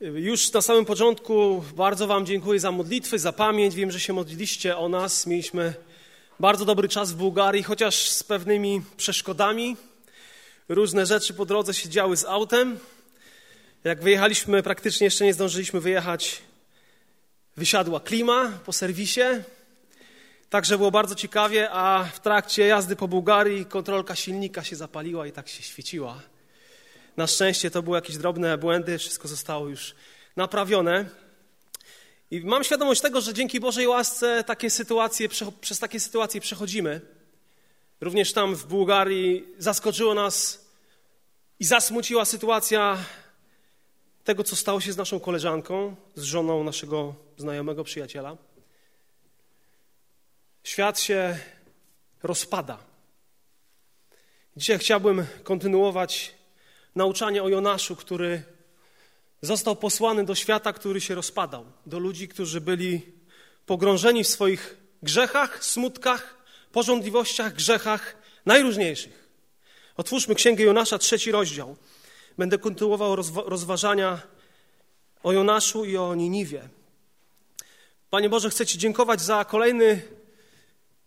Już na samym początku bardzo Wam dziękuję za modlitwy, za pamięć. Wiem, że się modliliście o nas. Mieliśmy bardzo dobry czas w Bułgarii, chociaż z pewnymi przeszkodami. Różne rzeczy po drodze się działy z autem. Jak wyjechaliśmy, praktycznie jeszcze nie zdążyliśmy wyjechać, wysiadła klima po serwisie. Także było bardzo ciekawie, a w trakcie jazdy po Bułgarii kontrolka silnika się zapaliła i tak się świeciła. Na szczęście to były jakieś drobne błędy, wszystko zostało już naprawione. I mam świadomość tego, że dzięki Bożej łasce takie sytuacje, przez takie sytuacje przechodzimy. Również tam w Bułgarii zaskoczyło nas i zasmuciła sytuacja tego, co stało się z naszą koleżanką, z żoną naszego znajomego przyjaciela. Świat się rozpada. Dzisiaj chciałbym kontynuować nauczanie o Jonaszu, który został posłany do świata, który się rozpadał, do ludzi, którzy byli pogrążeni w swoich grzechach, smutkach, porządliwościach, grzechach najróżniejszych. Otwórzmy Księgę Jonasza, trzeci rozdział. Będę kontynuował rozważania o Jonaszu i o Niniwie. Panie Boże, chcę Ci dziękować za kolejny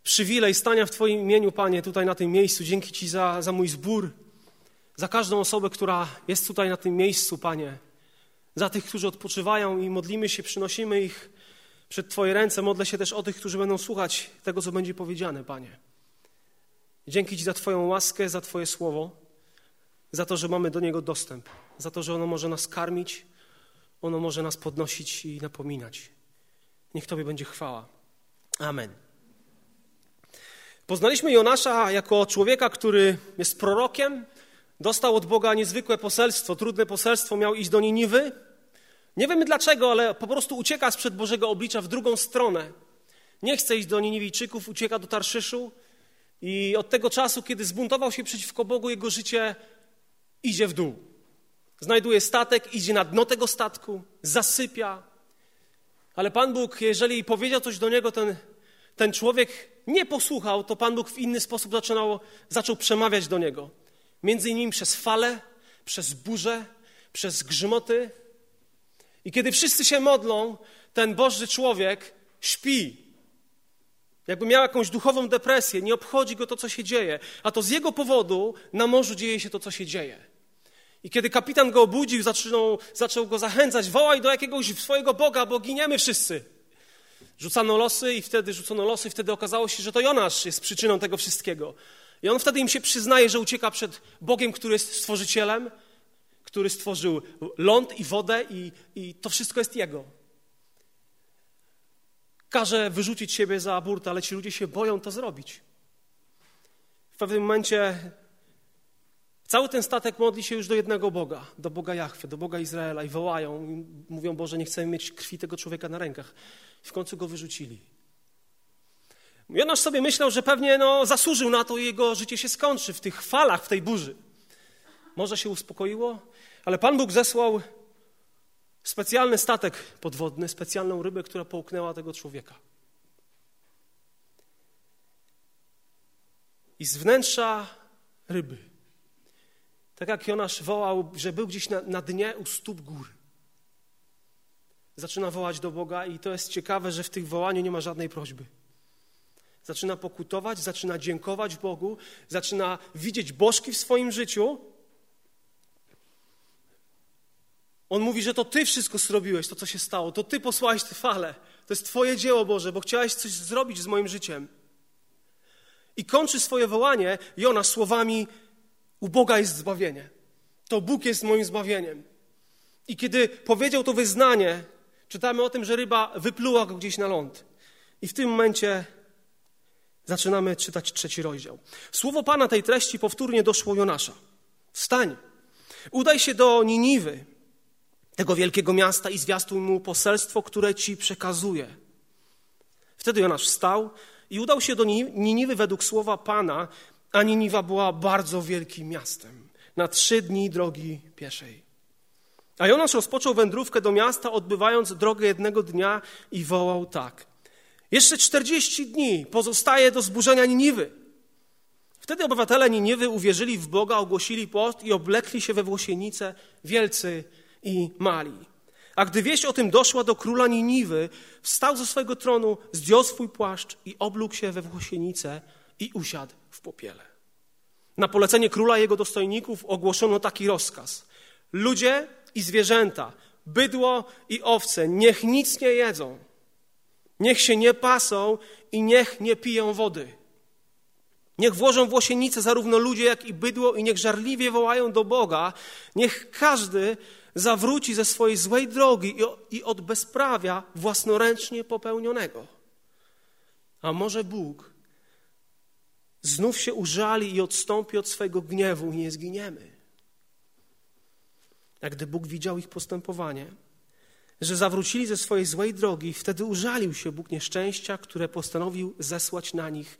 przywilej stania w Twoim imieniu, Panie, tutaj na tym miejscu. Dzięki Ci za, za mój zbór, za każdą osobę, która jest tutaj na tym miejscu, Panie. Za tych, którzy odpoczywają i modlimy się, przynosimy ich przed Twoje ręce. Modlę się też o tych, którzy będą słuchać tego, co będzie powiedziane, Panie. Dzięki Ci za Twoją łaskę, za Twoje słowo, za to, że mamy do niego dostęp, za to, że ono może nas karmić, ono może nas podnosić i napominać. Niech Tobie będzie chwała. Amen. Poznaliśmy Jonasza jako człowieka, który jest prorokiem, dostał od Boga niezwykłe poselstwo, trudne poselstwo, miał iść do Niniwy. Nie wiemy dlaczego, ale po prostu ucieka sprzed Bożego oblicza w drugą stronę. Nie chce iść do Niniwijczyków, ucieka do Tarszyszu i od tego czasu, kiedy zbuntował się przeciwko Bogu, jego życie idzie w dół. Znajduje statek, idzie na dno tego statku, zasypia. Ale Pan Bóg, jeżeli powiedział coś do niego, ten, ten człowiek nie posłuchał, to Pan Bóg w inny sposób zaczynał, zaczął przemawiać do niego. Między innymi przez fale, przez burze, przez grzmoty. I kiedy wszyscy się modlą, ten Boży człowiek śpi. Jakby miał jakąś duchową depresję, nie obchodzi go to, co się dzieje. A to z jego powodu na morzu dzieje się to, co się dzieje. I kiedy kapitan go obudził, zaczął go zachęcać, wołaj do jakiegoś swojego Boga, bo giniemy wszyscy. Rzucano losy i wtedy rzucono losy, i wtedy okazało się, że to Jonasz jest przyczyną tego wszystkiego. I on wtedy im się przyznaje, że ucieka przed Bogiem, który jest stworzycielem, który stworzył ląd i wodę, i, i to wszystko jest Jego. Każe wyrzucić siebie za burtę, ale ci ludzie się boją to zrobić. W pewnym momencie cały ten statek modli się już do jednego Boga, do Boga Jachwy, do Boga Izraela i wołają, mówią, Boże, nie chcemy mieć krwi tego człowieka na rękach. W końcu go wyrzucili. Jonasz sobie myślał, że pewnie no, zasłużył na to i jego życie się skończy w tych falach, w tej burzy. Może się uspokoiło, ale Pan Bóg zesłał specjalny statek podwodny, specjalną rybę, która połknęła tego człowieka. I z wnętrza ryby, tak jak Jonasz wołał, że był gdzieś na, na dnie u stóp góry, zaczyna wołać do Boga i to jest ciekawe, że w tych wołaniu nie ma żadnej prośby. Zaczyna pokutować, zaczyna dziękować Bogu, zaczyna widzieć bożki w swoim życiu. On mówi, że to Ty wszystko zrobiłeś, to co się stało, to Ty posłałeś te fale. To jest Twoje dzieło, Boże, bo chciałeś coś zrobić z moim życiem. I kończy swoje wołanie Jona słowami: U Boga jest zbawienie. To Bóg jest moim zbawieniem. I kiedy powiedział to wyznanie, czytamy o tym, że ryba wypluła go gdzieś na ląd. I w tym momencie Zaczynamy czytać trzeci rozdział. Słowo Pana tej treści powtórnie doszło Jonasza. Wstań, udaj się do Niniwy, tego wielkiego miasta i zwiastuj mu poselstwo, które ci przekazuje. Wtedy Jonasz wstał i udał się do Niniwy według słowa Pana, a Niniwa była bardzo wielkim miastem, na trzy dni drogi pieszej. A Jonasz rozpoczął wędrówkę do miasta, odbywając drogę jednego dnia i wołał tak – jeszcze 40 dni pozostaje do zburzenia Niniwy. Wtedy obywatele Niniwy uwierzyli w Boga, ogłosili post i oblekli się we włosienice wielcy i mali. A gdy wieść o tym doszła do króla Niniwy, wstał ze swojego tronu, zdjął swój płaszcz i oblógł się we włosienicę i usiadł w popiele. Na polecenie króla i jego dostojników ogłoszono taki rozkaz. Ludzie i zwierzęta, bydło i owce, niech nic nie jedzą, niech się nie pasą i niech nie piją wody. Niech włożą włosienice zarówno ludzie, jak i bydło i niech żarliwie wołają do Boga. Niech każdy zawróci ze swojej złej drogi i od bezprawia własnoręcznie popełnionego. A może Bóg znów się użali i odstąpi od swego gniewu i nie zginiemy. Jak gdy Bóg widział ich postępowanie, że zawrócili ze swojej złej drogi, wtedy użalił się Bóg nieszczęścia, które postanowił zesłać na nich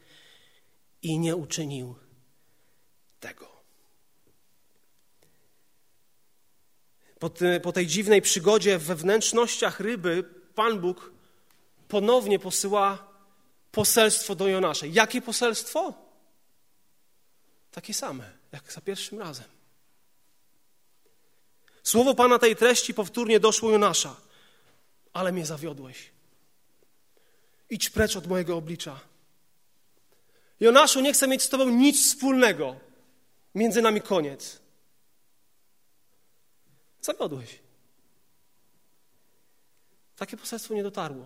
i nie uczynił tego. Po, po tej dziwnej przygodzie we wnętrznościach ryby, Pan Bóg ponownie posyła poselstwo do Jonasza. Jakie poselstwo? Takie same, jak za pierwszym razem. Słowo Pana tej treści powtórnie doszło Jonasza. Ale mnie zawiodłeś. Idź precz od mojego oblicza. Jonaszu, nie chcę mieć z Tobą nic wspólnego. Między nami koniec. Zawiodłeś. Takie poselstwo nie dotarło.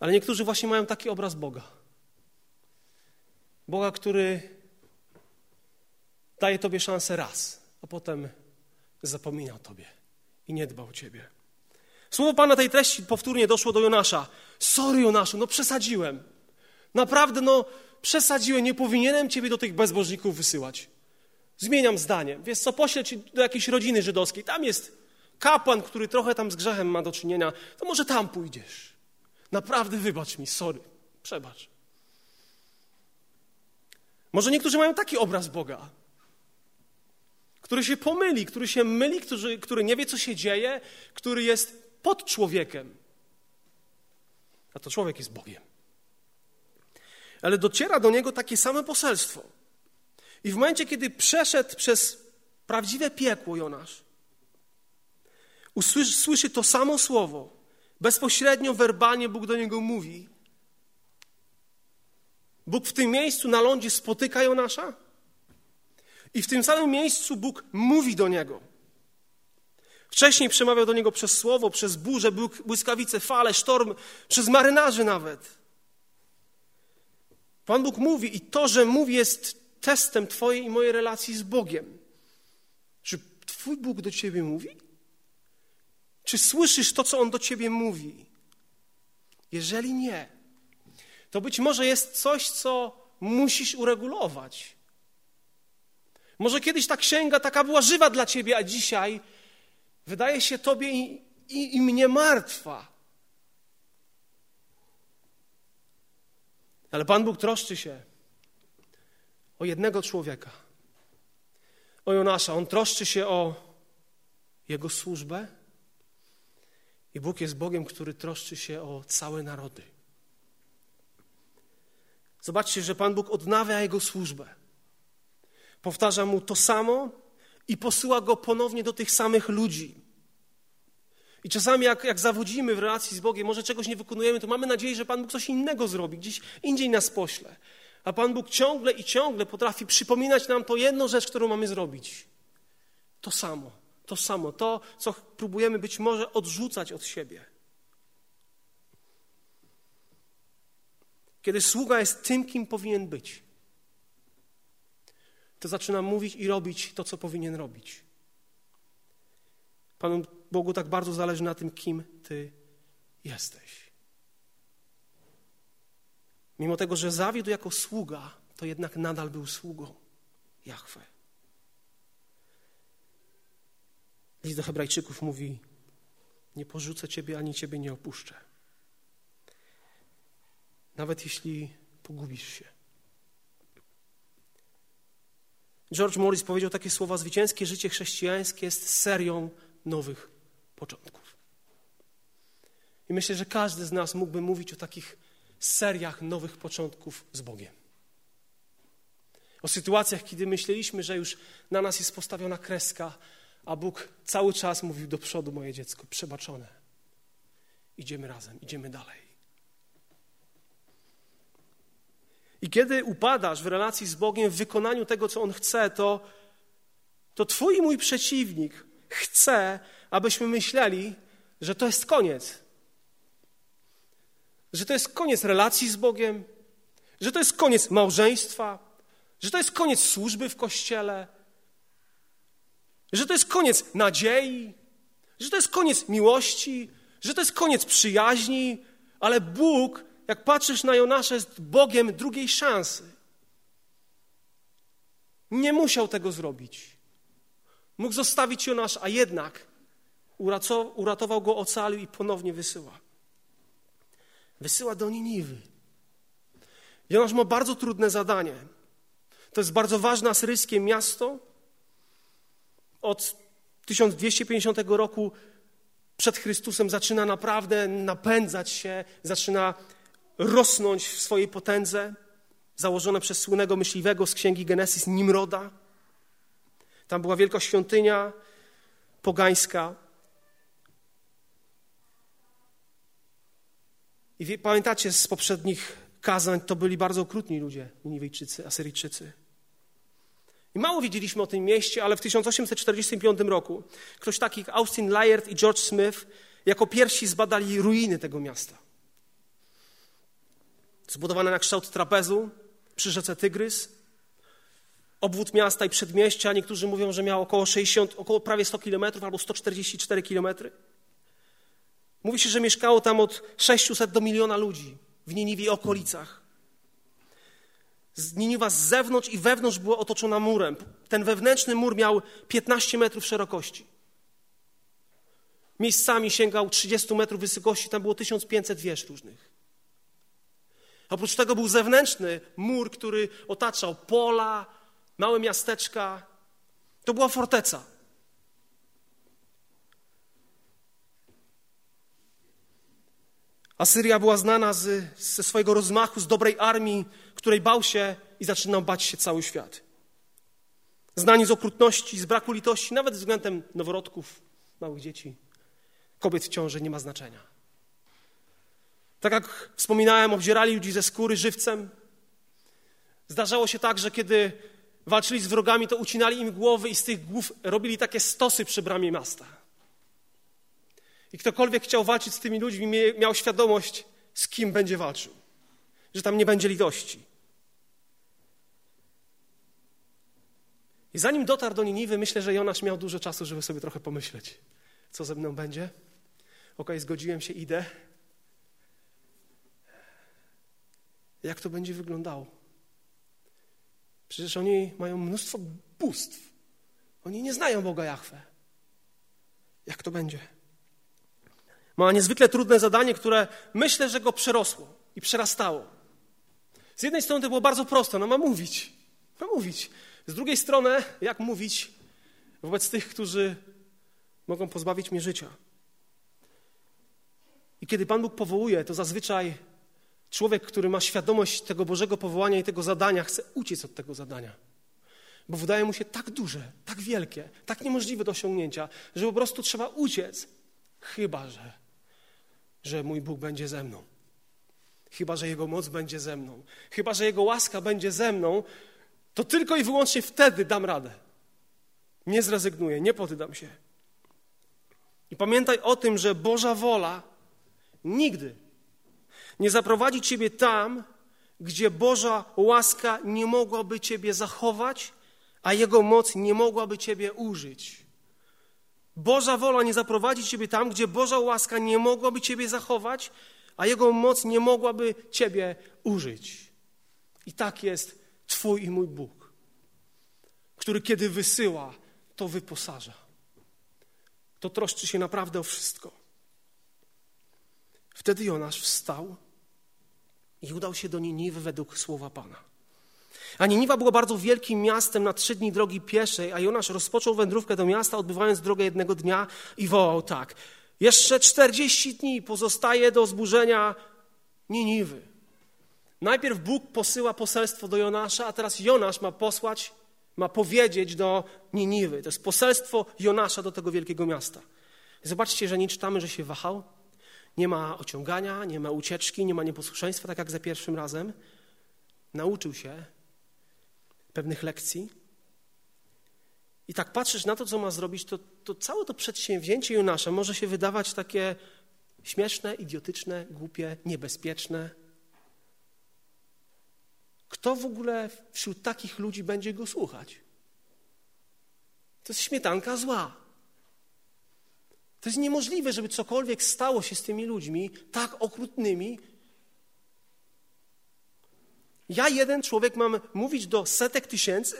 Ale niektórzy właśnie mają taki obraz Boga. Boga, który daje Tobie szansę raz, a potem zapomina o Tobie i nie dba o Ciebie. Słowo Pana tej treści powtórnie doszło do Jonasza. Sorry, Jonaszu, no przesadziłem. Naprawdę, no przesadziłem, nie powinienem Ciebie do tych bezbożników wysyłać. Zmieniam zdanie. Wiesz co, poślę do jakiejś rodziny żydowskiej. Tam jest kapłan, który trochę tam z grzechem ma do czynienia. To może tam pójdziesz. Naprawdę wybacz mi, sorry, przebacz. Może niektórzy mają taki obraz Boga, który się pomyli, który się myli, który, który nie wie, co się dzieje, który jest pod człowiekiem. A to człowiek jest Bogiem. Ale dociera do niego takie same poselstwo. I w momencie, kiedy przeszedł przez prawdziwe piekło Jonasz, usłyszy, słyszy to samo słowo, bezpośrednio, werbalnie Bóg do niego mówi. Bóg w tym miejscu na lądzie spotyka Jonasza i w tym samym miejscu Bóg mówi do niego. Wcześniej przemawiał do niego przez słowo, przez burzę, błyskawice, fale, sztorm, przez marynarzy nawet. Pan Bóg mówi i to, że mówi, jest testem Twojej i mojej relacji z Bogiem. Czy Twój Bóg do Ciebie mówi? Czy słyszysz to, co On do Ciebie mówi? Jeżeli nie, to być może jest coś, co musisz uregulować. Może kiedyś ta księga taka była żywa dla Ciebie, a dzisiaj wydaje się Tobie i, i, i mnie martwa. Ale Pan Bóg troszczy się o jednego człowieka, o Jonasza. On troszczy się o jego służbę i Bóg jest Bogiem, który troszczy się o całe narody. Zobaczcie, że Pan Bóg odnawia jego służbę. Powtarza mu to samo i posyła go ponownie do tych samych ludzi. I czasami, jak, jak zawodzimy w relacji z Bogiem, może czegoś nie wykonujemy, to mamy nadzieję, że Pan Bóg coś innego zrobi, gdzieś indziej nas pośle. A Pan Bóg ciągle i ciągle potrafi przypominać nam to jedną rzecz, którą mamy zrobić. To samo, to samo, to, co próbujemy być może odrzucać od siebie. Kiedy sługa jest tym, kim powinien być, to zaczyna mówić i robić to, co powinien robić. Panu Bogu tak bardzo zależy na tym, kim Ty jesteś. Mimo tego, że zawiódł jako sługa, to jednak nadal był sługą Jahwe. List do Hebrajczyków mówi: Nie porzucę Ciebie ani Ciebie nie opuszczę. Nawet jeśli pogubisz się. George Morris powiedział takie słowa: Zwycięskie życie chrześcijańskie jest serią nowych początków. I myślę, że każdy z nas mógłby mówić o takich seriach nowych początków z Bogiem. O sytuacjach, kiedy myśleliśmy, że już na nas jest postawiona kreska, A Bóg cały czas mówił do przodu, moje dziecko, przebaczone. Idziemy razem, idziemy dalej. I kiedy upadasz w relacji z Bogiem, w wykonaniu tego, co On chce, to, to Twój i mój przeciwnik chce, abyśmy myśleli, że to jest koniec. Że to jest koniec relacji z Bogiem, że to jest koniec małżeństwa, że to jest koniec służby w kościele, że to jest koniec nadziei, że to jest koniec miłości, że to jest koniec przyjaźni, ale Bóg, jak patrzysz na Jonasza, jest Bogiem drugiej szansy. Nie musiał tego zrobić. Mógł zostawić Jonasz, a jednak uratował go, ocalił i ponownie wysyła. Wysyła do Niniwy. Jonasz ma bardzo trudne zadanie. To jest bardzo ważne asyryjskie miasto. Od 1250 roku przed Chrystusem zaczyna naprawdę napędzać się, zaczyna rosnąć w swojej potędze. Założone przez słynnego myśliwego z księgi Genesis Nimroda. Tam była wielka świątynia pogańska. I pamiętacie z poprzednich kazań, to byli bardzo okrutni ludzie, Niniwejczycy, Asyryjczycy. I mało wiedzieliśmy o tym mieście, ale w 1845 roku ktoś taki jak Austin Layard i George Smith jako pierwsi zbadali ruiny tego miasta. Zbudowane na kształt trapezu przy rzece Tygrys. Obwód miasta i przedmieścia, niektórzy mówią, że miał około 60, około prawie 100 kilometrów albo 144 kilometry. Mówi się, że mieszkało tam od 600 do miliona ludzi w Niniwie i okolicach. Niniwa z zewnątrz i wewnątrz była otoczona murem. Ten wewnętrzny mur miał 15 metrów szerokości. Miejscami sięgał 30 metrów wysokości, tam było 1500 wież różnych. Oprócz tego był zewnętrzny mur, który otaczał pola, małe miasteczka. To była forteca. Asyria była znana z, ze swojego rozmachu, z dobrej armii, której bał się i zaczynał bać się cały świat. Znani z okrutności, z braku litości, nawet względem noworodków, małych dzieci, kobiet w ciąży, nie ma znaczenia. Tak jak wspominałem, obdzierali ludzi ze skóry żywcem. Zdarzało się tak, że kiedy walczyli z wrogami, to ucinali im głowy i z tych głów robili takie stosy przy bramie miasta. I ktokolwiek chciał walczyć z tymi ludźmi, miał świadomość, z kim będzie walczył, że tam nie będzie litości. I zanim dotarł do Niniwy, myślę, że Jonasz miał dużo czasu, żeby sobie trochę pomyśleć, co ze mną będzie. Ok, zgodziłem się, idę. Jak to będzie wyglądało? Przecież oni mają mnóstwo bóstw. Oni nie znają Boga Jahwe. Jak to będzie? Ma niezwykle trudne zadanie, które myślę, że go przerosło i przerastało. Z jednej strony to było bardzo proste, no ma mówić, ma mówić. Z drugiej strony, jak mówić wobec tych, którzy mogą pozbawić mnie życia? I kiedy Pan Bóg powołuje, to zazwyczaj człowiek, który ma świadomość tego Bożego powołania i tego zadania, chce uciec od tego zadania. Bo wydaje mu się tak duże, tak wielkie, tak niemożliwe do osiągnięcia, że po prostu trzeba uciec. Chyba, że że mój Bóg będzie ze mną. Chyba, że Jego moc będzie ze mną. Chyba, że Jego łaska będzie ze mną, to tylko i wyłącznie wtedy dam radę. Nie zrezygnuję, nie poddam się. I pamiętaj o tym, że Boża wola nigdy nie zaprowadzi Ciebie tam, gdzie Boża łaska nie mogłaby Ciebie zachować, a Jego moc nie mogłaby Ciebie użyć. Boża wola nie zaprowadzi Ciebie tam, gdzie Boża łaska nie mogłaby Ciebie zachować, a Jego moc nie mogłaby Ciebie użyć. I tak jest Twój i mój Bóg, który kiedy wysyła, to wyposaża. To troszczy się naprawdę o wszystko. Wtedy Jonasz wstał i udał się do Niniwy według słowa Pana. A Niniwa było bardzo wielkim miastem na trzy dni drogi pieszej, a Jonasz rozpoczął wędrówkę do miasta, odbywając drogę jednego dnia i wołał tak. Jeszcze czterdzieści dni pozostaje do zburzenia Niniwy. Najpierw Bóg posyła poselstwo do Jonasza, a teraz Jonasz ma posłać ma powiedzieć do Niniwy. To jest poselstwo Jonasza do tego wielkiego miasta. Zobaczcie, że nie czytamy, że się wahał. Nie ma ociągania, nie ma ucieczki, nie ma nieposłuszeństwa, tak jak za pierwszym razem. Nauczył się pewnych lekcji. I tak patrzysz na to, co ma zrobić, to, to całe to przedsięwzięcie Jonasza może się wydawać takie śmieszne, idiotyczne, głupie, niebezpieczne. Kto w ogóle wśród takich ludzi będzie go słuchać? To jest śmietanka zła. To jest niemożliwe, żeby cokolwiek stało się z tymi ludźmi tak okrutnymi. Ja, jeden człowiek, mam mówić do setek tysięcy?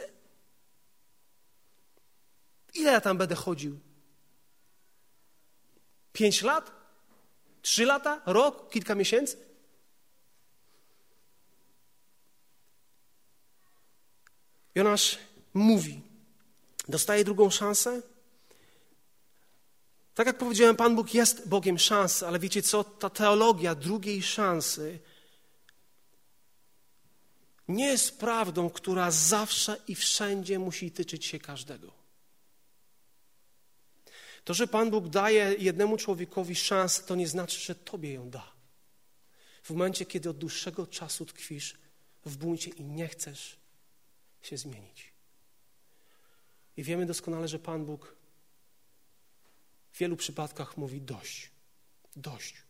Ile ja tam będę chodził? Pięć lat? Trzy lata? Rok? Kilka miesięcy? Jonasz mówi, dostaje drugą szansę. Tak jak powiedziałem, Pan Bóg jest Bogiem szans, ale wiecie co? Ta teologia drugiej szansy nie jest prawdą, która zawsze i wszędzie musi tyczyć się każdego. To, że Pan Bóg daje jednemu człowiekowi szansę, to nie znaczy, że Tobie ją da. W momencie, kiedy od dłuższego czasu tkwisz w buncie i nie chcesz się zmienić. I wiemy doskonale, że Pan Bóg w wielu przypadkach mówi dość, dość.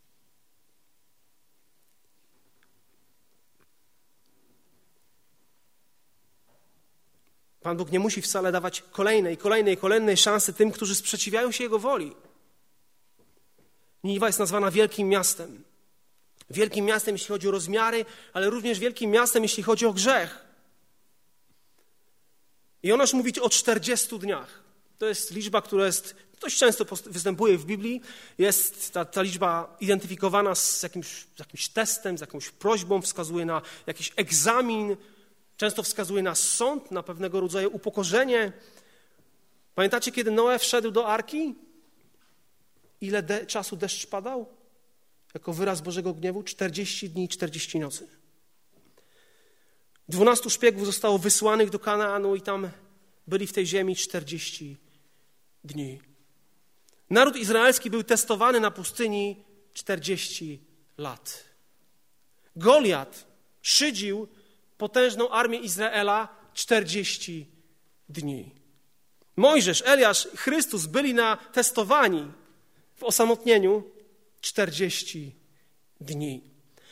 Pan Bóg nie musi wcale dawać kolejnej, kolejnej, kolejnej szansy tym, którzy sprzeciwiają się Jego woli. Niniwa jest nazwana wielkim miastem. Wielkim miastem, jeśli chodzi o rozmiary, ale również wielkim miastem, jeśli chodzi o grzech. I Jonasz mówi o 40 dniach. To jest liczba, która jest, dość często występuje w Biblii. Jest ta, ta liczba identyfikowana z jakimś, z jakimś testem, z jakąś prośbą, wskazuje na jakiś egzamin, często wskazuje na sąd, na pewnego rodzaju upokorzenie. Pamiętacie, kiedy Noe wszedł do arki? Ile de czasu deszcz padał? Jako wyraz Bożego gniewu? 40 dni i 40 nocy. Dwunastu szpiegów zostało wysłanych do Kanaanu i tam byli w tej ziemi 40 dni. Naród izraelski był testowany na pustyni 40 lat. Goliat szydził potężną armię Izraela 40 dni. Mojżesz, Eliasz, Chrystus byli na testowani w osamotnieniu 40 dni.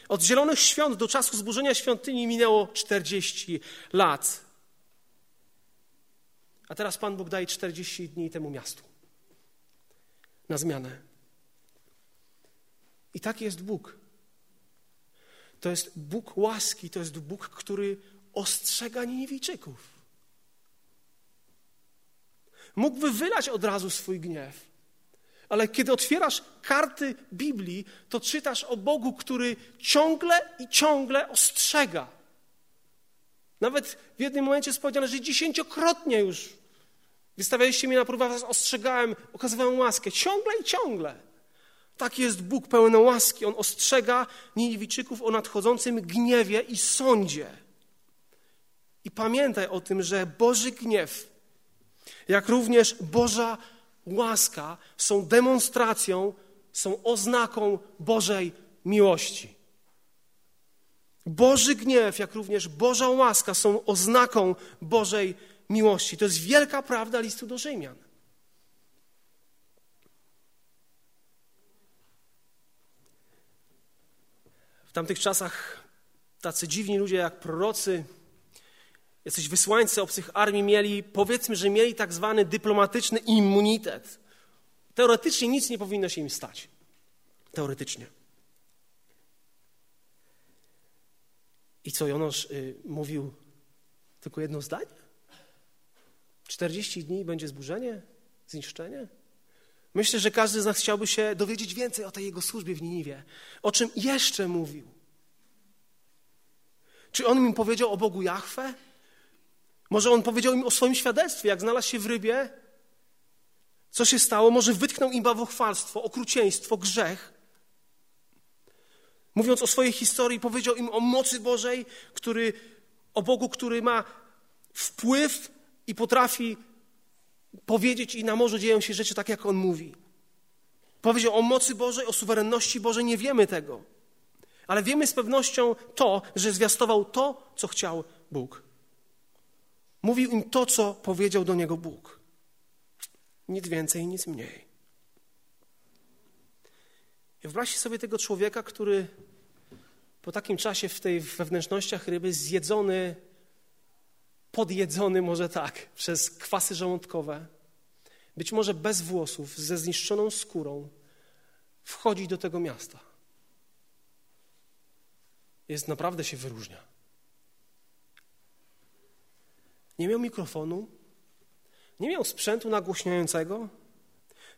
Od zielonych świąt do czasu zburzenia świątyni minęło 40 lat. A teraz Pan Bóg daje 40 dni temu miastu na zmianę. I taki jest Bóg. To jest Bóg łaski, to jest Bóg, który ostrzega Niniwijczyków. Mógłby wylać od razu swój gniew. Ale kiedy otwierasz karty Biblii, to czytasz o Bogu, który ciągle i ciągle ostrzega. Nawet w jednym momencie jest powiedziane, że dziesięciokrotnie już wystawialiście mnie na próbę, was ostrzegałem, okazywałem łaskę. Ciągle i ciągle. Taki jest Bóg pełen łaski. On ostrzega Niniwiczyków o nadchodzącym gniewie i sądzie. I pamiętaj o tym, że Boży gniew, jak również Boża łaska są demonstracją, są oznaką Bożej miłości. Boży gniew, jak również Boża łaska są oznaką Bożej miłości. To jest wielka prawda listu do Rzymian. W tamtych czasach tacy dziwni ludzie jak prorocy, jacyś wysłańcy obcych armii mieli, powiedzmy, że mieli tak zwany dyplomatyczny immunitet. Teoretycznie nic nie powinno się im stać. Teoretycznie. I co Jonasz y, mówił tylko jedno zdanie? 40 dni będzie zburzenie, zniszczenie? Myślę, że każdy z nas chciałby się dowiedzieć więcej o tej jego służbie w Niniwie. O czym jeszcze mówił? Czy on im powiedział o Bogu Jahwe? Może on powiedział im o swoim świadectwie, jak znalazł się w rybie? Co się stało? Może wytknął im bawuchwalstwo, okrucieństwo, grzech. Mówiąc o swojej historii, powiedział im o mocy Bożej, który, o Bogu, który ma wpływ i potrafi powiedzieć i na morzu dzieją się rzeczy tak, jak On mówi. Powiedział o mocy Bożej, o suwerenności Bożej, nie wiemy tego. Ale wiemy z pewnością to, że zwiastował to, co chciał Bóg. Mówił im to, co powiedział do niego Bóg. Nic więcej, nic mniej. I wyobraźcie sobie tego człowieka, który po takim czasie w tej wewnętrznościach ryby zjedzony, podjedzony może tak, przez kwasy żołądkowe, być może bez włosów, ze zniszczoną skórą, wchodzi do tego miasta. Jest naprawdę się wyróżnia. Nie miał mikrofonu, nie miał sprzętu nagłośniającego,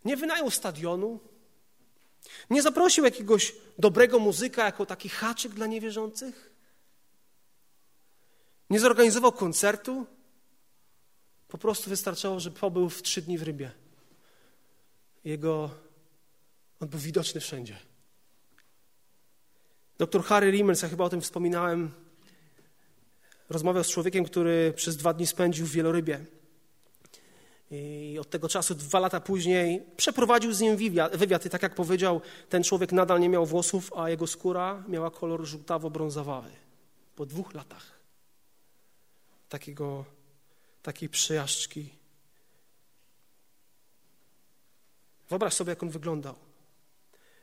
nie wynajął stadionu, nie zaprosił jakiegoś dobrego muzyka jako taki haczyk dla niewierzących. Nie zorganizował koncertu. Po prostu wystarczało, że pobył w trzy dni w rybie. Jego, on był widoczny wszędzie. Doktor Harry Riemels, ja chyba o tym wspominałem, rozmawiał z człowiekiem, który przez dwa dni spędził w wielorybie. I od tego czasu, dwa lata później, przeprowadził z nim wywiad, wywiad. I tak jak powiedział, ten człowiek nadal nie miał włosów, a jego skóra miała kolor żółtawo-brązowawy. Po dwóch latach takiego, takiej przejażdżki. Wyobraź sobie, jak on wyglądał.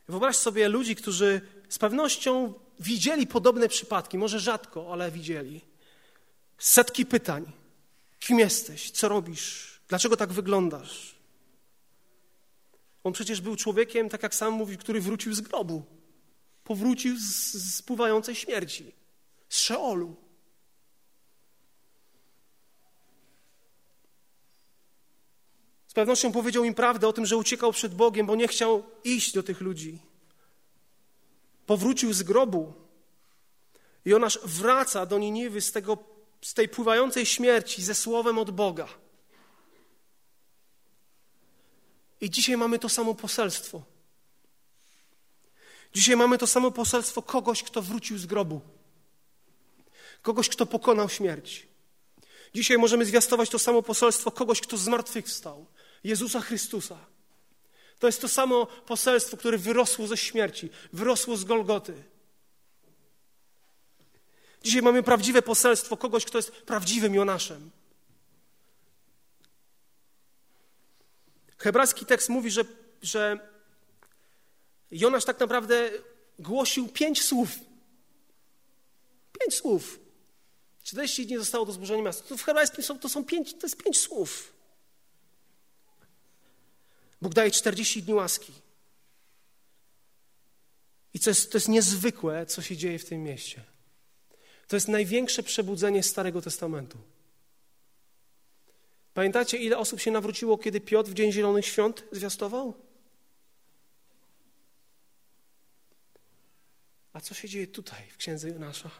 Wyobraź sobie ludzi, którzy z pewnością widzieli podobne przypadki, może rzadko, ale widzieli. Setki pytań. Kim jesteś? Co robisz? Dlaczego tak wyglądasz? On przecież był człowiekiem, tak jak sam mówi, który wrócił z grobu. Powrócił z, z pływającej śmierci, z Szeolu. Z pewnością powiedział im prawdę o tym, że uciekał przed Bogiem, bo nie chciał iść do tych ludzi. Powrócił z grobu. I on aż wraca do Niniwy z, tego, z tej pływającej śmierci ze słowem od Boga. I dzisiaj mamy to samo poselstwo. Dzisiaj mamy to samo poselstwo kogoś, kto wrócił z grobu. Kogoś, kto pokonał śmierć. Dzisiaj możemy zwiastować to samo poselstwo kogoś, kto zmartwychwstał. Jezusa Chrystusa. To jest to samo poselstwo, które wyrosło ze śmierci, wyrosło z Golgoty. Dzisiaj mamy prawdziwe poselstwo kogoś, kto jest prawdziwym Jonaszem. Hebrajski tekst mówi, że, że Jonasz tak naprawdę głosił pięć słów. Pięć słów. 40 dni zostało do zburzenia miasta. To w hebrajskim są, to są pięć, to jest pięć słów. Bóg daje 40 dni łaski. I to jest, to jest niezwykłe, co się dzieje w tym mieście. To jest największe przebudzenie Starego Testamentu. Pamiętacie, ile osób się nawróciło, kiedy Piotr w Dzień Zielonych Świąt zwiastował? A co się dzieje tutaj, w księdze Jonasza?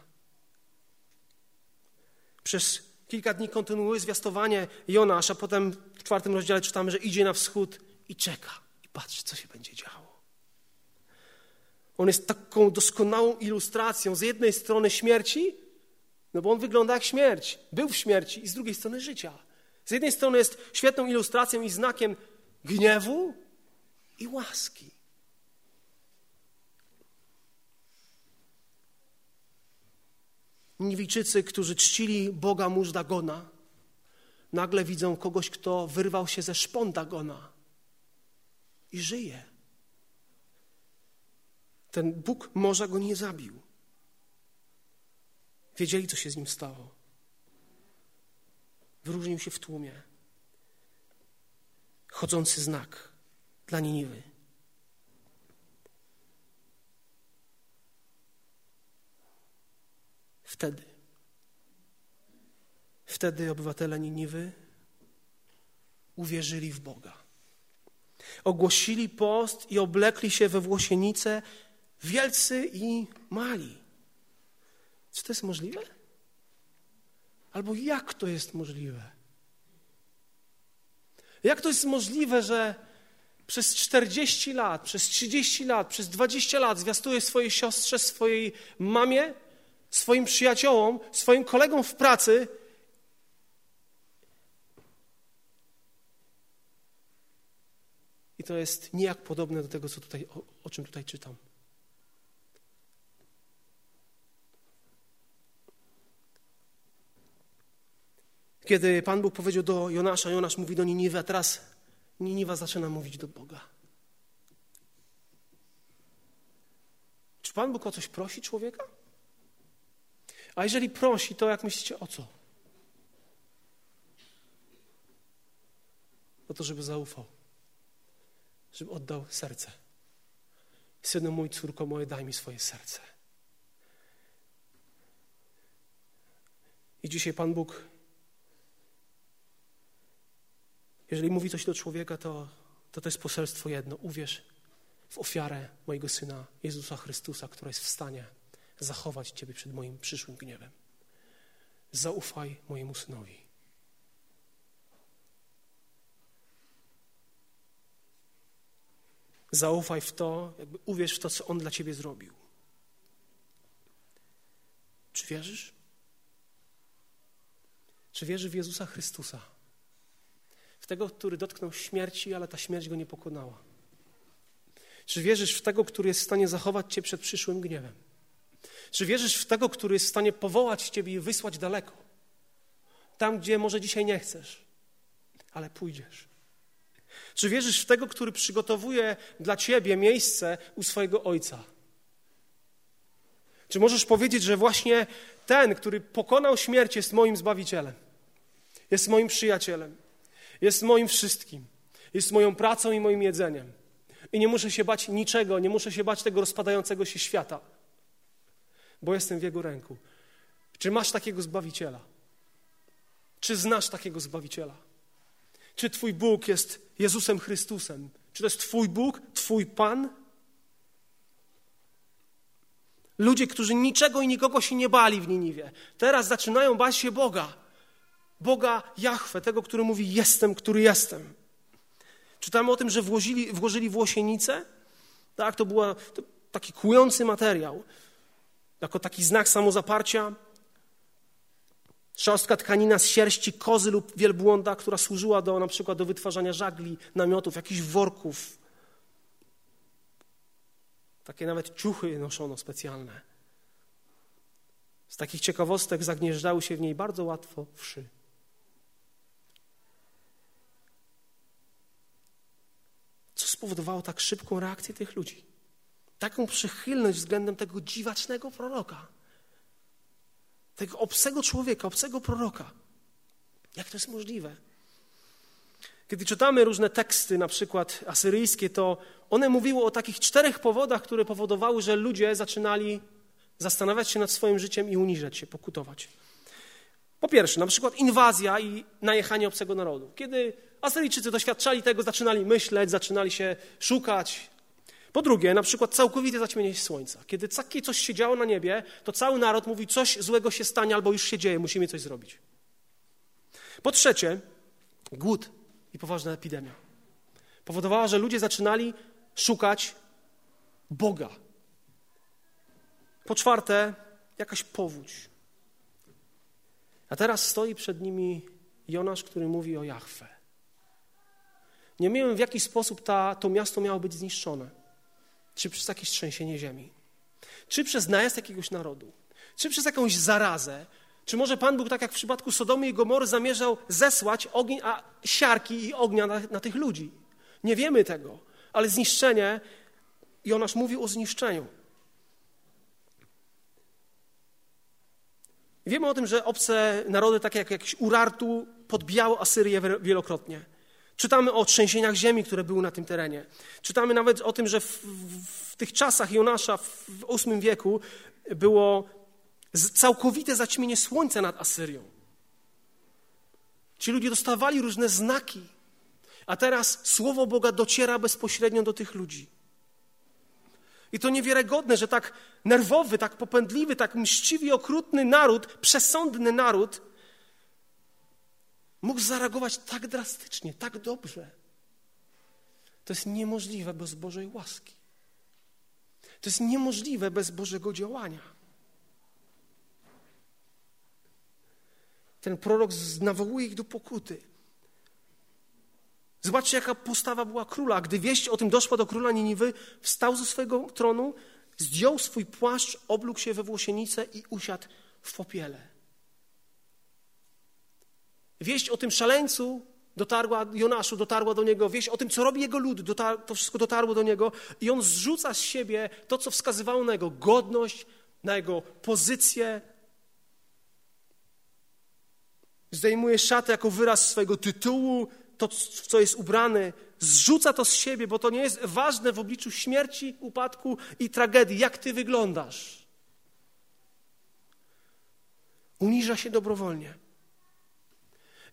Przez kilka dni kontynuuje zwiastowanie Jonasz, a potem w czwartym rozdziale czytamy, że idzie na wschód i czeka i patrzy, co się będzie działo. On jest taką doskonałą ilustracją z jednej strony śmierci, no bo on wygląda jak śmierć, był w śmierci, i z drugiej strony życia. Z jednej strony jest świetną ilustracją i znakiem gniewu i łaski. Niwijczycy, którzy czcili Boga mórz Dagona, nagle widzą kogoś, kto wyrwał się ze szpon Dagona i żyje. Ten Bóg morza go nie zabił. Wiedzieli, co się z nim stało. Wyróżnił się w tłumie. Chodzący znak dla Niniwy. Wtedy, wtedy obywatele Niniwy uwierzyli w Boga. Ogłosili post i oblekli się we włosienice wielcy i mali. Czy to jest możliwe? Albo jak to jest możliwe? Jak to jest możliwe, że przez 40 lat, przez 30 lat, przez 20 lat zwiastuje swojej siostrze, swojej mamie, swoim przyjaciołom, swoim kolegom w pracy I to jest nijak podobne do tego, co tutaj, o, o czym tutaj czytam. Kiedy Pan Bóg powiedział do Jonasza, Jonasz mówi do Niniwy, a teraz Niniwa zaczyna mówić do Boga. Czy Pan Bóg o coś prosi człowieka? A jeżeli prosi, to jak myślicie o co? O to, żeby zaufał, żeby oddał serce. Synu mój, córko moje, daj mi swoje serce. I dzisiaj Pan Bóg Jeżeli mówi coś do człowieka, to to, to jest poselstwo jedno. Uwierz w ofiarę mojego Syna Jezusa Chrystusa, która jest w stanie zachować Ciebie przed moim przyszłym gniewem. Zaufaj mojemu Synowi. Zaufaj w to, jakby uwierz w to, co On dla Ciebie zrobił. Czy wierzysz? Czy wierzysz w Jezusa Chrystusa? w tego, który dotknął śmierci, ale ta śmierć go nie pokonała? Czy wierzysz w tego, który jest w stanie zachować cię przed przyszłym gniewem? Czy wierzysz w tego, który jest w stanie powołać ciebie i wysłać daleko? Tam, gdzie może dzisiaj nie chcesz, ale pójdziesz. Czy wierzysz w tego, który przygotowuje dla ciebie miejsce u swojego Ojca? Czy możesz powiedzieć, że właśnie ten, który pokonał śmierć, jest moim zbawicielem, jest moim przyjacielem? Jest moim wszystkim. Jest moją pracą i moim jedzeniem. I nie muszę się bać niczego, nie muszę się bać tego rozpadającego się świata, bo jestem w Jego ręku. Czy masz takiego Zbawiciela? Czy znasz takiego Zbawiciela? Czy Twój Bóg jest Jezusem Chrystusem? Czy to jest Twój Bóg, Twój Pan? Ludzie, którzy niczego i nikogo się nie bali w Niniwie, teraz zaczynają bać się Boga. Boga Jahwe, tego, który mówi jestem, który jestem. Czytamy o tym, że włożyli, włożyli włosienicę. Tak, to był taki kłujący materiał. Jako taki znak samozaparcia. Szorstka tkanina z sierści kozy lub wielbłąda, która służyła do, na przykład do wytwarzania żagli, namiotów, jakichś worków. Takie nawet ciuchy noszono specjalne. Z takich ciekawostek zagnieżdżały się w niej bardzo łatwo wszy. Co spowodowało tak szybką reakcję tych ludzi? Taką przychylność względem tego dziwacznego proroka. Tego obcego człowieka, obcego proroka. Jak to jest możliwe? Kiedy czytamy różne teksty, na przykład asyryjskie, to one mówiły o takich czterech powodach, które powodowały, że ludzie zaczynali zastanawiać się nad swoim życiem i uniżać się, pokutować. Po pierwsze, na przykład inwazja i najechanie obcego narodu. Kiedy Asyryjczycy doświadczali tego, zaczynali myśleć, zaczynali się szukać. Po drugie, na przykład całkowite zaćmienie słońca. Kiedy takie coś się działo na niebie, to cały naród mówi, coś złego się stanie albo już się dzieje, musimy coś zrobić. Po trzecie, głód i poważna epidemia. Powodowała, że ludzie zaczynali szukać Boga. Po czwarte, jakaś powódź. A teraz stoi przed nimi Jonasz, który mówi o Jachwę. Nie wiem, w jaki sposób ta, to miasto miało być zniszczone. Czy przez jakieś trzęsienie ziemi, czy przez najazd jakiegoś narodu, czy przez jakąś zarazę, czy może Pan Bóg, tak jak w przypadku Sodomy i Gomory, zamierzał zesłać ogień, a siarki i ognia na, na tych ludzi? Nie wiemy tego, ale zniszczenie, Jonasz mówił o zniszczeniu. Wiemy o tym, że obce narody, takie jak jakiś Urartu, podbijały Asyrię wielokrotnie. Czytamy o trzęsieniach ziemi, które były na tym terenie. Czytamy nawet o tym, że w, w tych czasach Jonasza w VIII wieku było całkowite zaćmienie słońca nad Asyrią. Ci ludzie dostawali różne znaki, a teraz słowo Boga dociera bezpośrednio do tych ludzi. I to niewiarygodne, że tak nerwowy, tak popędliwy, tak mściwy, okrutny naród, przesądny naród, mógł zareagować tak drastycznie, tak dobrze. To jest niemożliwe bez Bożej łaski. To jest niemożliwe bez Bożego działania. Ten prorok nawołuje ich do pokuty. Zobaczcie, jaka postawa była króla. Gdy wieść o tym doszła do króla Niniwy, wstał ze swojego tronu, zdjął swój płaszcz, oblógł się we włosienicę i usiadł w popiele. Wieść o tym szaleńcu dotarła, Jonaszu dotarła do niego, wieść o tym, co robi jego lud, dotar, to wszystko dotarło do niego i on zrzuca z siebie to, co wskazywało na jego godność, na jego pozycję. Zdejmuje szatę jako wyraz swojego tytułu, to, w co jest ubrany, zrzuca to z siebie, bo to nie jest ważne w obliczu śmierci, upadku i tragedii, jak ty wyglądasz. Uniża się dobrowolnie.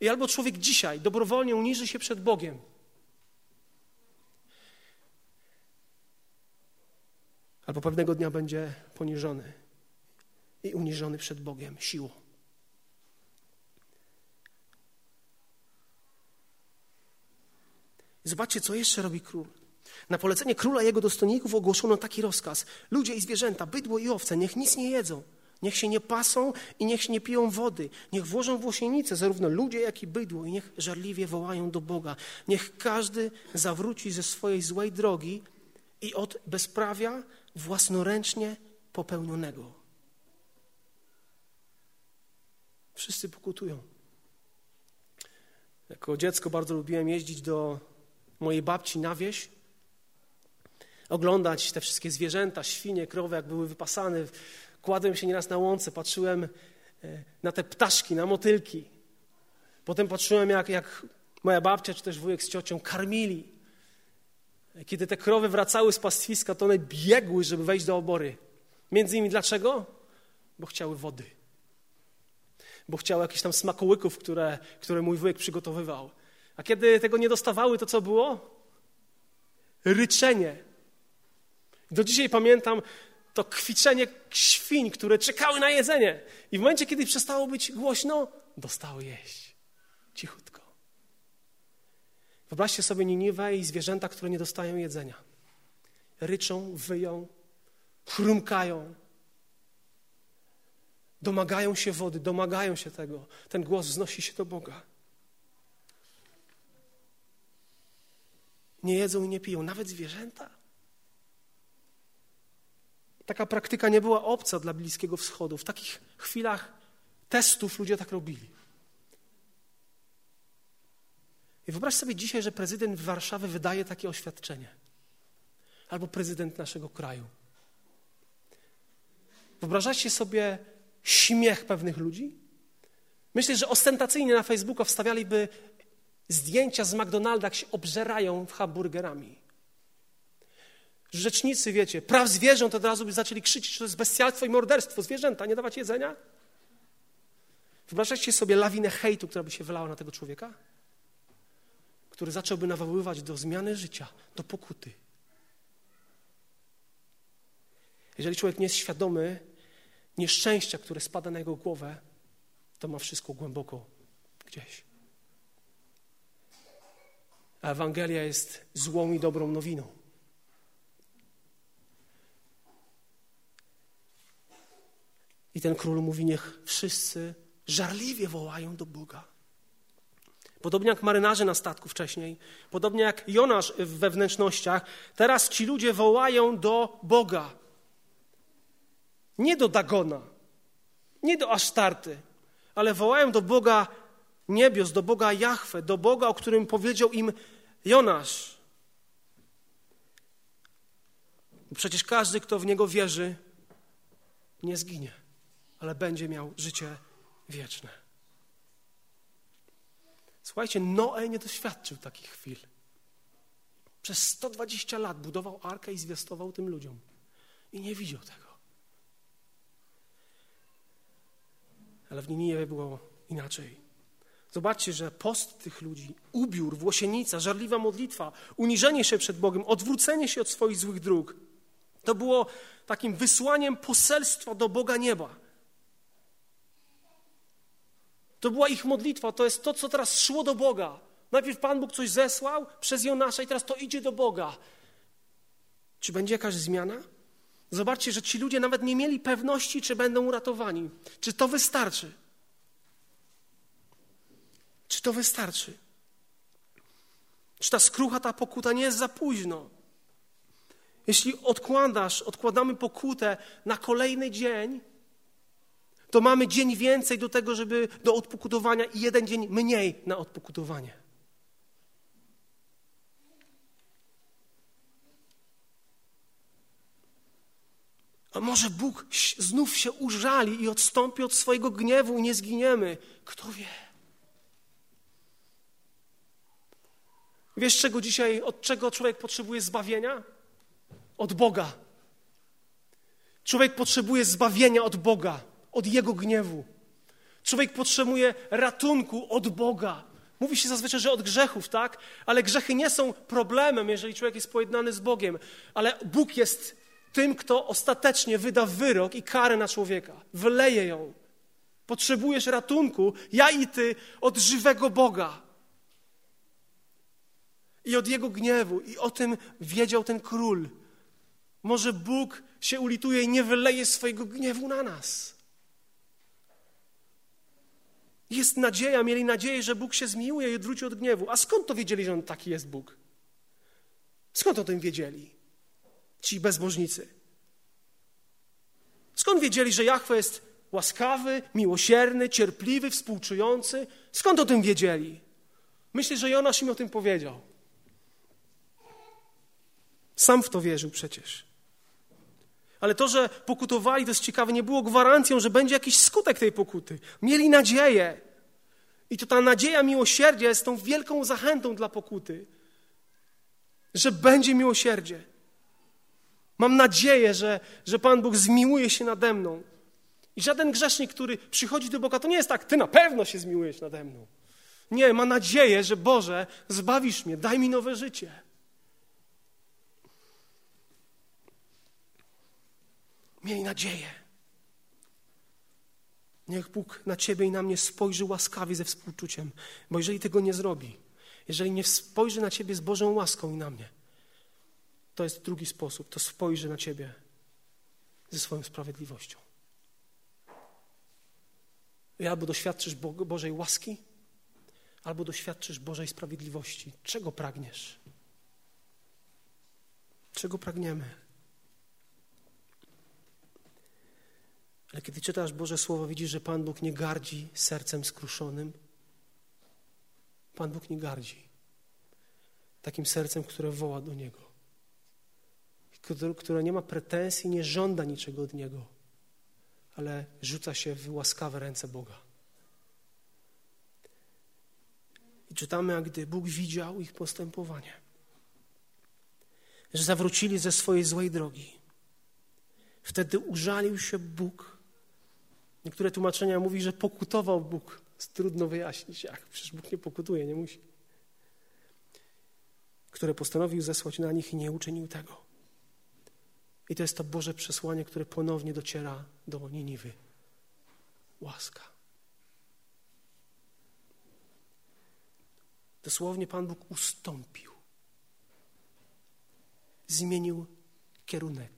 I albo człowiek dzisiaj dobrowolnie uniży się przed Bogiem, albo pewnego dnia będzie poniżony i uniżony przed Bogiem siłą. Zobaczcie, co jeszcze robi król. Na polecenie króla jego dostojników ogłoszono taki rozkaz. Ludzie i zwierzęta, bydło i owce, niech nic nie jedzą, niech się nie pasą i niech się nie piją wody. Niech włożą włosienice zarówno ludzie, jak i bydło i niech żarliwie wołają do Boga. Niech każdy zawróci ze swojej złej drogi i od bezprawia własnoręcznie popełnionego. Wszyscy pokutują. Jako dziecko bardzo lubiłem jeździć do mojej babci na wieś, oglądać te wszystkie zwierzęta, świnie, krowy, jak były wypasane. Kładłem się nieraz na łące, patrzyłem e, na te ptaszki, na motylki. Potem patrzyłem, jak, jak moja babcia czy też wujek z ciocią karmili. Kiedy te krowy wracały z pastwiska, to one biegły, żeby wejść do obory. Między innymi dlaczego? Bo chciały wody. Bo chciały jakichś tam smakołyków, które, które mój wujek przygotowywał. A kiedy tego nie dostawały, to co było? Ryczenie. Do dzisiaj pamiętam to kwiczenie świń, które czekały na jedzenie. I w momencie, kiedy przestało być głośno, dostały jeść. Cichutko. Wyobraźcie sobie Niniwę i zwierzęta, które nie dostają jedzenia. Ryczą, wyją, chrumkają. Domagają się wody, domagają się tego. Ten głos wznosi się do Boga. Nie jedzą i nie piją, nawet zwierzęta. Taka praktyka nie była obca dla Bliskiego Wschodu. W takich chwilach testów ludzie tak robili. I wyobraź sobie dzisiaj, że prezydent Warszawy wydaje takie oświadczenie. Albo prezydent naszego kraju. Wyobrażacie sobie śmiech pewnych ludzi? Myślę, że ostentacyjnie na Facebooka wstawialiby zdjęcia z McDonalda, jak się obżerają hamburgerami. Rzecznicy, wiecie, praw zwierząt od razu by zaczęli krzyczeć, że to jest bestialstwo i morderstwo. Zwierzęta, nie dawać jedzenia? Wyobrażacie sobie lawinę hejtu, która by się wylała na tego człowieka? Który zacząłby nawoływać do zmiany życia, do pokuty. Jeżeli człowiek nie jest świadomy nieszczęścia, które spada na jego głowę, to ma wszystko głęboko gdzieś. A Ewangelia jest złą i dobrą nowiną. I ten król mówi: Niech wszyscy żarliwie wołają do Boga. Podobnie jak marynarze na statku wcześniej, podobnie jak Jonasz we wnętrznościach, teraz ci ludzie wołają do Boga. Nie do Dagona, nie do Asztarty, ale wołają do Boga niebios, do Boga Jahwe, do Boga, o którym powiedział im Jonasz. Przecież każdy, kto w Niego wierzy, nie zginie, ale będzie miał życie wieczne. Słuchajcie, Noe nie doświadczył takich chwil. Przez 120 lat budował arkę i zwiastował tym ludziom. I nie widział tego. Ale w Niniwie było inaczej. Zobaczcie, że post tych ludzi, ubiór, włosienica, żarliwa modlitwa, uniżenie się przed Bogiem, odwrócenie się od swoich złych dróg, to było takim wysłaniem poselstwa do Boga nieba. To była ich modlitwa, to jest to, co teraz szło do Boga. Najpierw Pan Bóg coś zesłał przez Jonasza i teraz to idzie do Boga. Czy będzie jakaś zmiana? Zobaczcie, że ci ludzie nawet nie mieli pewności, czy będą uratowani. Czy to wystarczy? Czy to wystarczy? Czy ta skrucha, ta pokuta nie jest za późno? Jeśli odkładasz, odkładamy pokutę na kolejny dzień, to mamy dzień więcej do tego, żeby do odpokutowania i jeden dzień mniej na odpokutowanie. A może Bóg znów się użali i odstąpi od swojego gniewu i nie zginiemy? Kto wie? Wiesz, czego dzisiaj, od czego człowiek potrzebuje zbawienia? Od Boga. Człowiek potrzebuje zbawienia od Boga, od Jego gniewu. Człowiek potrzebuje ratunku od Boga. Mówi się zazwyczaj, że od grzechów, tak? Ale grzechy nie są problemem, jeżeli człowiek jest pojednany z Bogiem. Ale Bóg jest tym, kto ostatecznie wyda wyrok i karę na człowieka. Wyleje ją. Potrzebujesz ratunku, ja i ty, od żywego Boga. I od jego gniewu. I o tym wiedział ten król. Może Bóg się ulituje i nie wyleje swojego gniewu na nas. Jest nadzieja, mieli nadzieję, że Bóg się zmiłuje i odwróci od gniewu. A skąd to wiedzieli, że on taki jest Bóg? Skąd o tym wiedzieli? Ci bezbożnicy. Skąd wiedzieli, że Jachwę jest łaskawy, miłosierny, cierpliwy, współczujący? Skąd o tym wiedzieli? Myślę, że Jonasz im o tym powiedział. Sam w to wierzył przecież. Ale to, że pokutowali, to jest ciekawe, nie było gwarancją, że będzie jakiś skutek tej pokuty. Mieli nadzieję. I to ta nadzieja miłosierdzia jest tą wielką zachętą dla pokuty, że będzie miłosierdzie. Mam nadzieję, że, że Pan Bóg zmiłuje się nade mną. I żaden grzesznik, który przychodzi do Boga, to nie jest tak, Ty na pewno się zmiłujesz nade mną. Nie, ma nadzieję, że Boże, zbawisz mnie, daj mi nowe życie. Miej nadzieję. Niech Bóg na Ciebie i na mnie spojrzy łaskawie ze współczuciem, bo jeżeli tego nie zrobi, jeżeli nie spojrzy na Ciebie z Bożą łaską i na mnie, to jest drugi sposób, to spojrzy na Ciebie ze swoją sprawiedliwością. I albo doświadczysz Bo Bożej łaski, albo doświadczysz Bożej sprawiedliwości. Czego pragniesz? Czego pragniemy? Ale kiedy czytasz Boże Słowo, widzisz, że Pan Bóg nie gardzi sercem skruszonym. Pan Bóg nie gardzi takim sercem, które woła do Niego, które nie ma pretensji, nie żąda niczego od Niego, ale rzuca się w łaskawe ręce Boga. I czytamy, jak gdy Bóg widział ich postępowanie, że zawrócili ze swojej złej drogi. Wtedy użalił się Bóg Niektóre tłumaczenia mówi, że pokutował Bóg. Trudno wyjaśnić, jak. Przecież Bóg nie pokutuje, nie musi. Które postanowił zesłać na nich i nie uczynił tego. I to jest to Boże przesłanie, które ponownie dociera do Niniwy. Łaska. Dosłownie Pan Bóg ustąpił. Zmienił kierunek.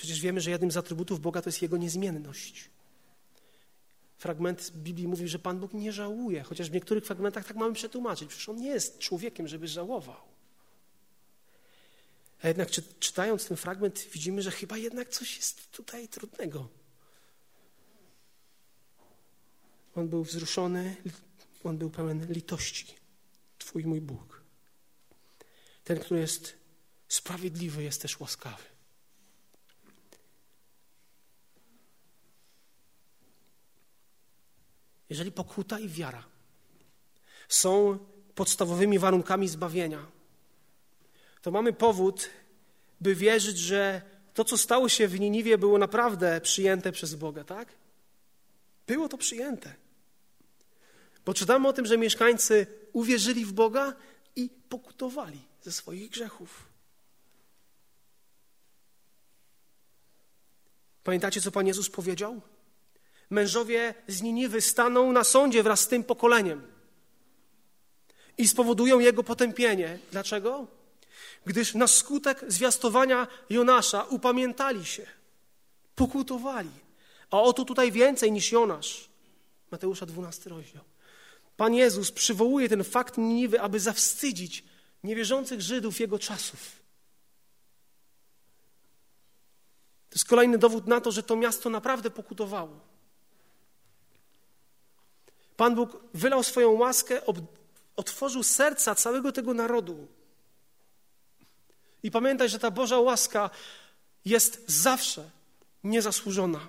Przecież wiemy, że jednym z atrybutów Boga to jest Jego niezmienność. Fragment Biblii mówi, że Pan Bóg nie żałuje, chociaż w niektórych fragmentach tak mamy przetłumaczyć. Przecież On nie jest człowiekiem, żeby żałował. A jednak czy, czytając ten fragment widzimy, że chyba jednak coś jest tutaj trudnego. On był wzruszony, on był pełen litości. Twój mój Bóg. Ten, który jest sprawiedliwy, jest też łaskawy. Jeżeli pokuta i wiara są podstawowymi warunkami zbawienia, to mamy powód, by wierzyć, że to, co stało się w Niniwie, było naprawdę przyjęte przez Boga, tak? Było to przyjęte. Bo czytamy o tym, że mieszkańcy uwierzyli w Boga i pokutowali ze swoich grzechów. Pamiętacie, co Pan Jezus powiedział? Mężowie z Niniwy staną na sądzie wraz z tym pokoleniem i spowodują jego potępienie. Dlaczego? Gdyż na skutek zwiastowania Jonasza upamiętali się, pokutowali. A oto tutaj więcej niż Jonasz. Mateusza 12 rozdział. Pan Jezus przywołuje ten fakt Niniwy, aby zawstydzić niewierzących Żydów jego czasów. To jest kolejny dowód na to, że to miasto naprawdę pokutowało. Pan Bóg wylał swoją łaskę, otworzył serca całego tego narodu. I pamiętaj, że ta Boża łaska jest zawsze niezasłużona.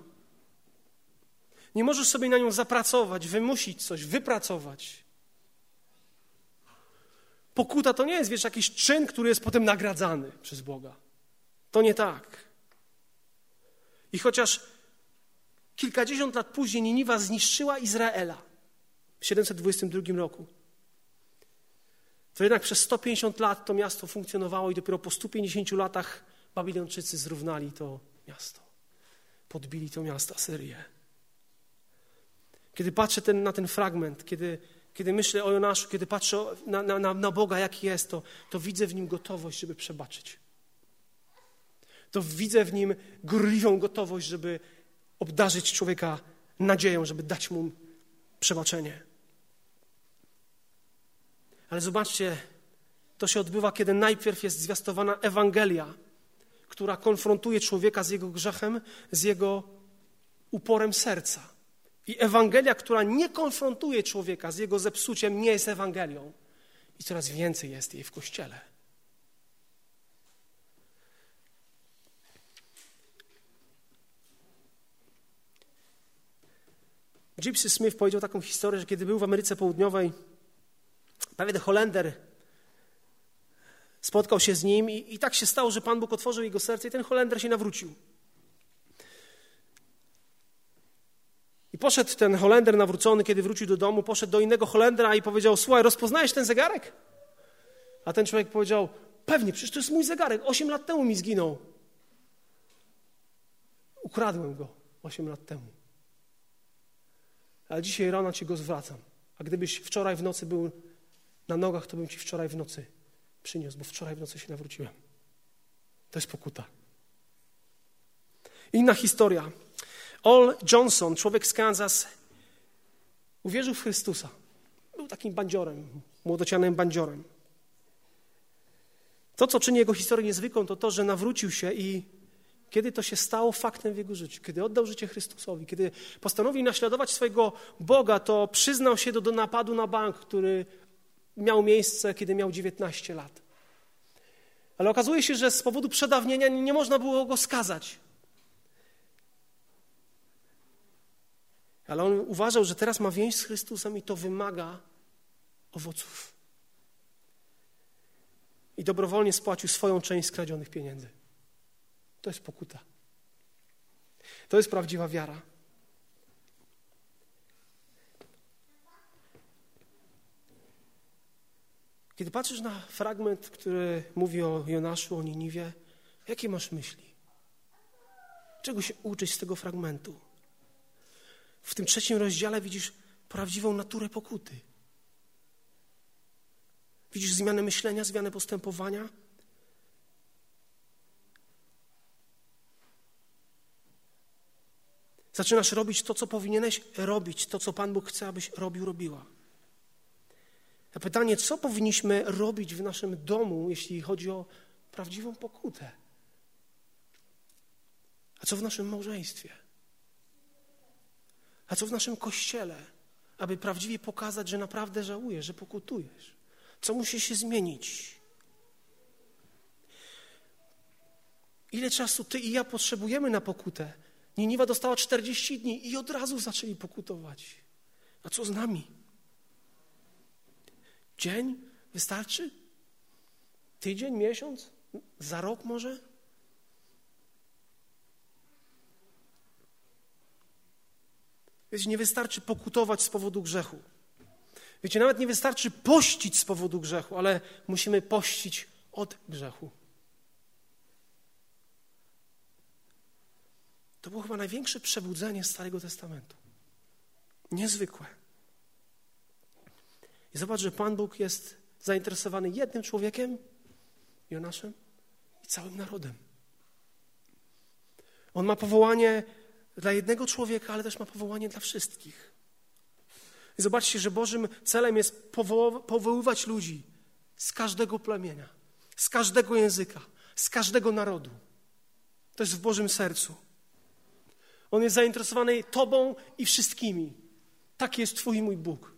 Nie możesz sobie na nią zapracować, wymusić coś, wypracować. Pokuta to nie jest, wiesz, jakiś czyn, który jest potem nagradzany przez Boga. To nie tak. I chociaż kilkadziesiąt lat później Niniwa zniszczyła Izraela w 722 roku, to jednak przez 150 lat to miasto funkcjonowało i dopiero po 150 latach Babilończycy zrównali to miasto. Podbili to miasto Asyrię. Kiedy patrzę ten, na ten fragment, kiedy, kiedy myślę o Jonaszu, kiedy patrzę na, na, na Boga, jaki jest, to, to widzę w nim gotowość, żeby przebaczyć. To widzę w nim gorliwą gotowość, żeby obdarzyć człowieka nadzieją, żeby dać mu przebaczenie. Ale zobaczcie, to się odbywa, kiedy najpierw jest zwiastowana Ewangelia, która konfrontuje człowieka z jego grzechem, z jego uporem serca. I Ewangelia, która nie konfrontuje człowieka z jego zepsuciem, nie jest Ewangelią. I coraz więcej jest jej w kościele. Gypsy Smith powiedział taką historię, że kiedy był w Ameryce Południowej, pewien Holender spotkał się z nim i, i tak się stało, że Pan Bóg otworzył jego serce i ten Holender się nawrócił. I poszedł ten Holender nawrócony, kiedy wrócił do domu, poszedł do innego Holendra i powiedział, słuchaj, rozpoznajesz ten zegarek? A ten człowiek powiedział, pewnie, przecież to jest mój zegarek, osiem lat temu mi zginął. Ukradłem go osiem lat temu. Ale dzisiaj rano ci go zwracam. A gdybyś wczoraj w nocy był na nogach, to bym ci wczoraj w nocy przyniósł, bo wczoraj w nocy się nawróciłem. To jest pokuta. Inna historia. Ol Johnson, człowiek z Kansas, uwierzył w Chrystusa. Był takim bandziorem, młodocianym bandziorem. To, co czyni jego historię niezwykłą, to to, że nawrócił się i kiedy to się stało faktem w jego życiu, kiedy oddał życie Chrystusowi, kiedy postanowił naśladować swojego Boga, to przyznał się do, do napadu na bank, który miał miejsce, kiedy miał 19 lat. Ale okazuje się, że z powodu przedawnienia nie można było go skazać. Ale on uważał, że teraz ma więź z Chrystusem i to wymaga owoców. I dobrowolnie spłacił swoją część skradzionych pieniędzy. To jest pokuta. To jest prawdziwa wiara. Kiedy patrzysz na fragment, który mówi o Jonaszu, o Niniwie, jakie masz myśli? Czego się uczyć z tego fragmentu? W tym trzecim rozdziale widzisz prawdziwą naturę pokuty. Widzisz zmianę myślenia, zmianę postępowania. Zaczynasz robić to, co powinieneś robić, to, co Pan Bóg chce, abyś robił, robiła. A pytanie, co powinniśmy robić w naszym domu, jeśli chodzi o prawdziwą pokutę? A co w naszym małżeństwie? A co w naszym kościele, aby prawdziwie pokazać, że naprawdę żałujesz, że pokutujesz? Co musi się zmienić? Ile czasu ty i ja potrzebujemy na pokutę? Niniwa dostała 40 dni i od razu zaczęli pokutować. A co z nami? Dzień wystarczy? Tydzień, miesiąc? Za rok może? Wiecie, nie wystarczy pokutować z powodu grzechu. Wiecie, nawet nie wystarczy pościć z powodu grzechu, ale musimy pościć od grzechu. To było chyba największe przebudzenie Starego Testamentu. Niezwykłe. I zobacz, że Pan Bóg jest zainteresowany jednym człowiekiem, Jonaszem, i całym narodem. On ma powołanie dla jednego człowieka, ale też ma powołanie dla wszystkich. I zobaczcie, że Bożym celem jest powoływać ludzi z każdego plemienia, z każdego języka, z każdego narodu. To jest w Bożym sercu. On jest zainteresowany Tobą i wszystkimi. Taki jest Twój i mój Bóg.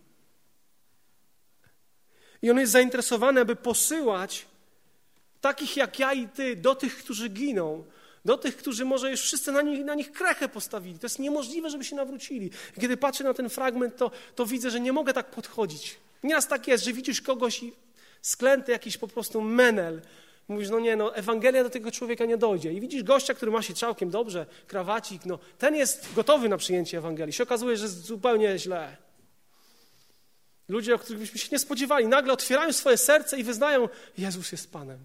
I On jest zainteresowany, aby posyłać takich jak ja i Ty do tych, którzy giną, do tych, którzy może już wszyscy na nich, na nich krechę postawili. To jest niemożliwe, żeby się nawrócili. I kiedy patrzę na ten fragment, to, to widzę, że nie mogę tak podchodzić. Nieraz tak jest, że widzisz kogoś i sklęty jakiś po prostu menel. Mówisz, no nie, no Ewangelia do tego człowieka nie dojdzie. I widzisz gościa, który ma się całkiem dobrze, krawacik, no ten jest gotowy na przyjęcie Ewangelii. Się okazuje, że jest zupełnie źle. Ludzie, o których byśmy się nie spodziewali, nagle otwierają swoje serce i wyznają, Jezus jest Panem.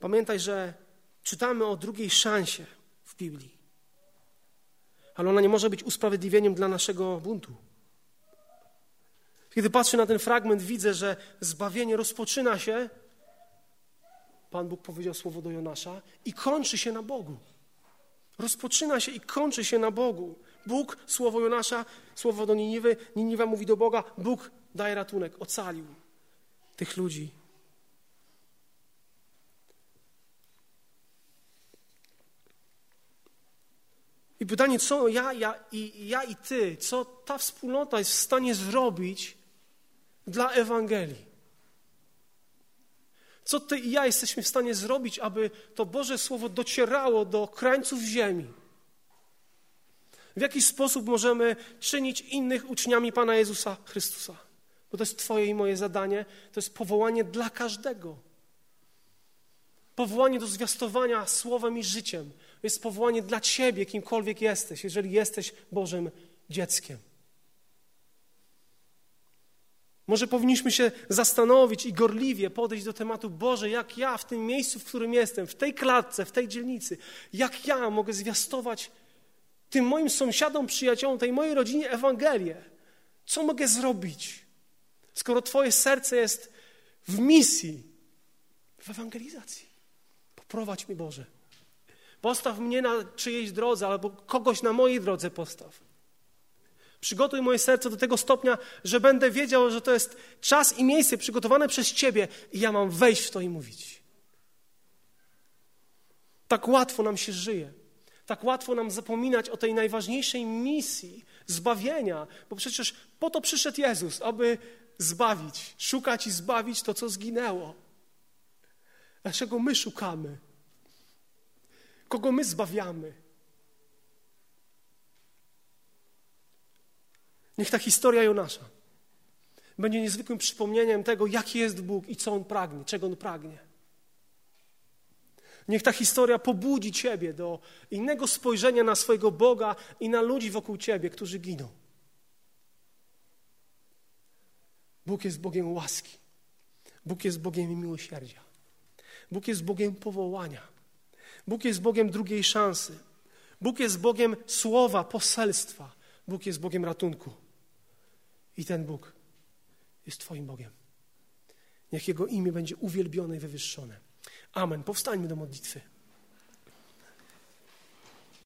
Pamiętaj, że czytamy o drugiej szansie w Biblii, ale ona nie może być usprawiedliwieniem dla naszego buntu. Kiedy patrzę na ten fragment, widzę, że zbawienie rozpoczyna się, Pan Bóg powiedział słowo do Jonasza, i kończy się na Bogu. Rozpoczyna się i kończy się na Bogu. Bóg, słowo Jonasza, słowo do Niniwy, Niniwa mówi do Boga, Bóg daje ratunek, ocalił tych ludzi. I pytanie, co ja, ja, i, ja i ty, co ta wspólnota jest w stanie zrobić dla Ewangelii? Co ty i ja jesteśmy w stanie zrobić, aby to Boże Słowo docierało do krańców ziemi? W jaki sposób możemy czynić innych uczniami Pana Jezusa Chrystusa? Bo to jest Twoje i moje zadanie, to jest powołanie dla każdego. Powołanie do zwiastowania słowem i życiem, jest powołanie dla Ciebie, kimkolwiek jesteś, jeżeli jesteś Bożym dzieckiem. Może powinniśmy się zastanowić i gorliwie podejść do tematu Boże, jak ja w tym miejscu, w którym jestem, w tej klatce, w tej dzielnicy, jak ja mogę zwiastować tym moim sąsiadom, przyjaciołom, tej mojej rodzinie Ewangelię. Co mogę zrobić, skoro Twoje serce jest w misji, w ewangelizacji? Poprowadź mi Boże. Postaw mnie na czyjejś drodze, albo kogoś na mojej drodze postaw. Przygotuj moje serce do tego stopnia, że będę wiedział, że to jest czas i miejsce przygotowane przez Ciebie i ja mam wejść w to i mówić. Tak łatwo nam się żyje. Tak łatwo nam zapominać o tej najważniejszej misji zbawienia, bo przecież po to przyszedł Jezus, aby zbawić, szukać i zbawić to, co zginęło. Dlaczego my szukamy? kogo my zbawiamy. Niech ta historia Jonasza będzie niezwykłym przypomnieniem tego, jaki jest Bóg i co On pragnie, czego On pragnie. Niech ta historia pobudzi Ciebie do innego spojrzenia na swojego Boga i na ludzi wokół Ciebie, którzy giną. Bóg jest Bogiem łaski. Bóg jest Bogiem miłosierdzia. Bóg jest Bogiem powołania. Bóg jest Bogiem drugiej szansy. Bóg jest Bogiem słowa, poselstwa. Bóg jest Bogiem ratunku. I ten Bóg jest Twoim Bogiem. Niech Jego imię będzie uwielbione i wywyższone. Amen. Powstańmy do modlitwy.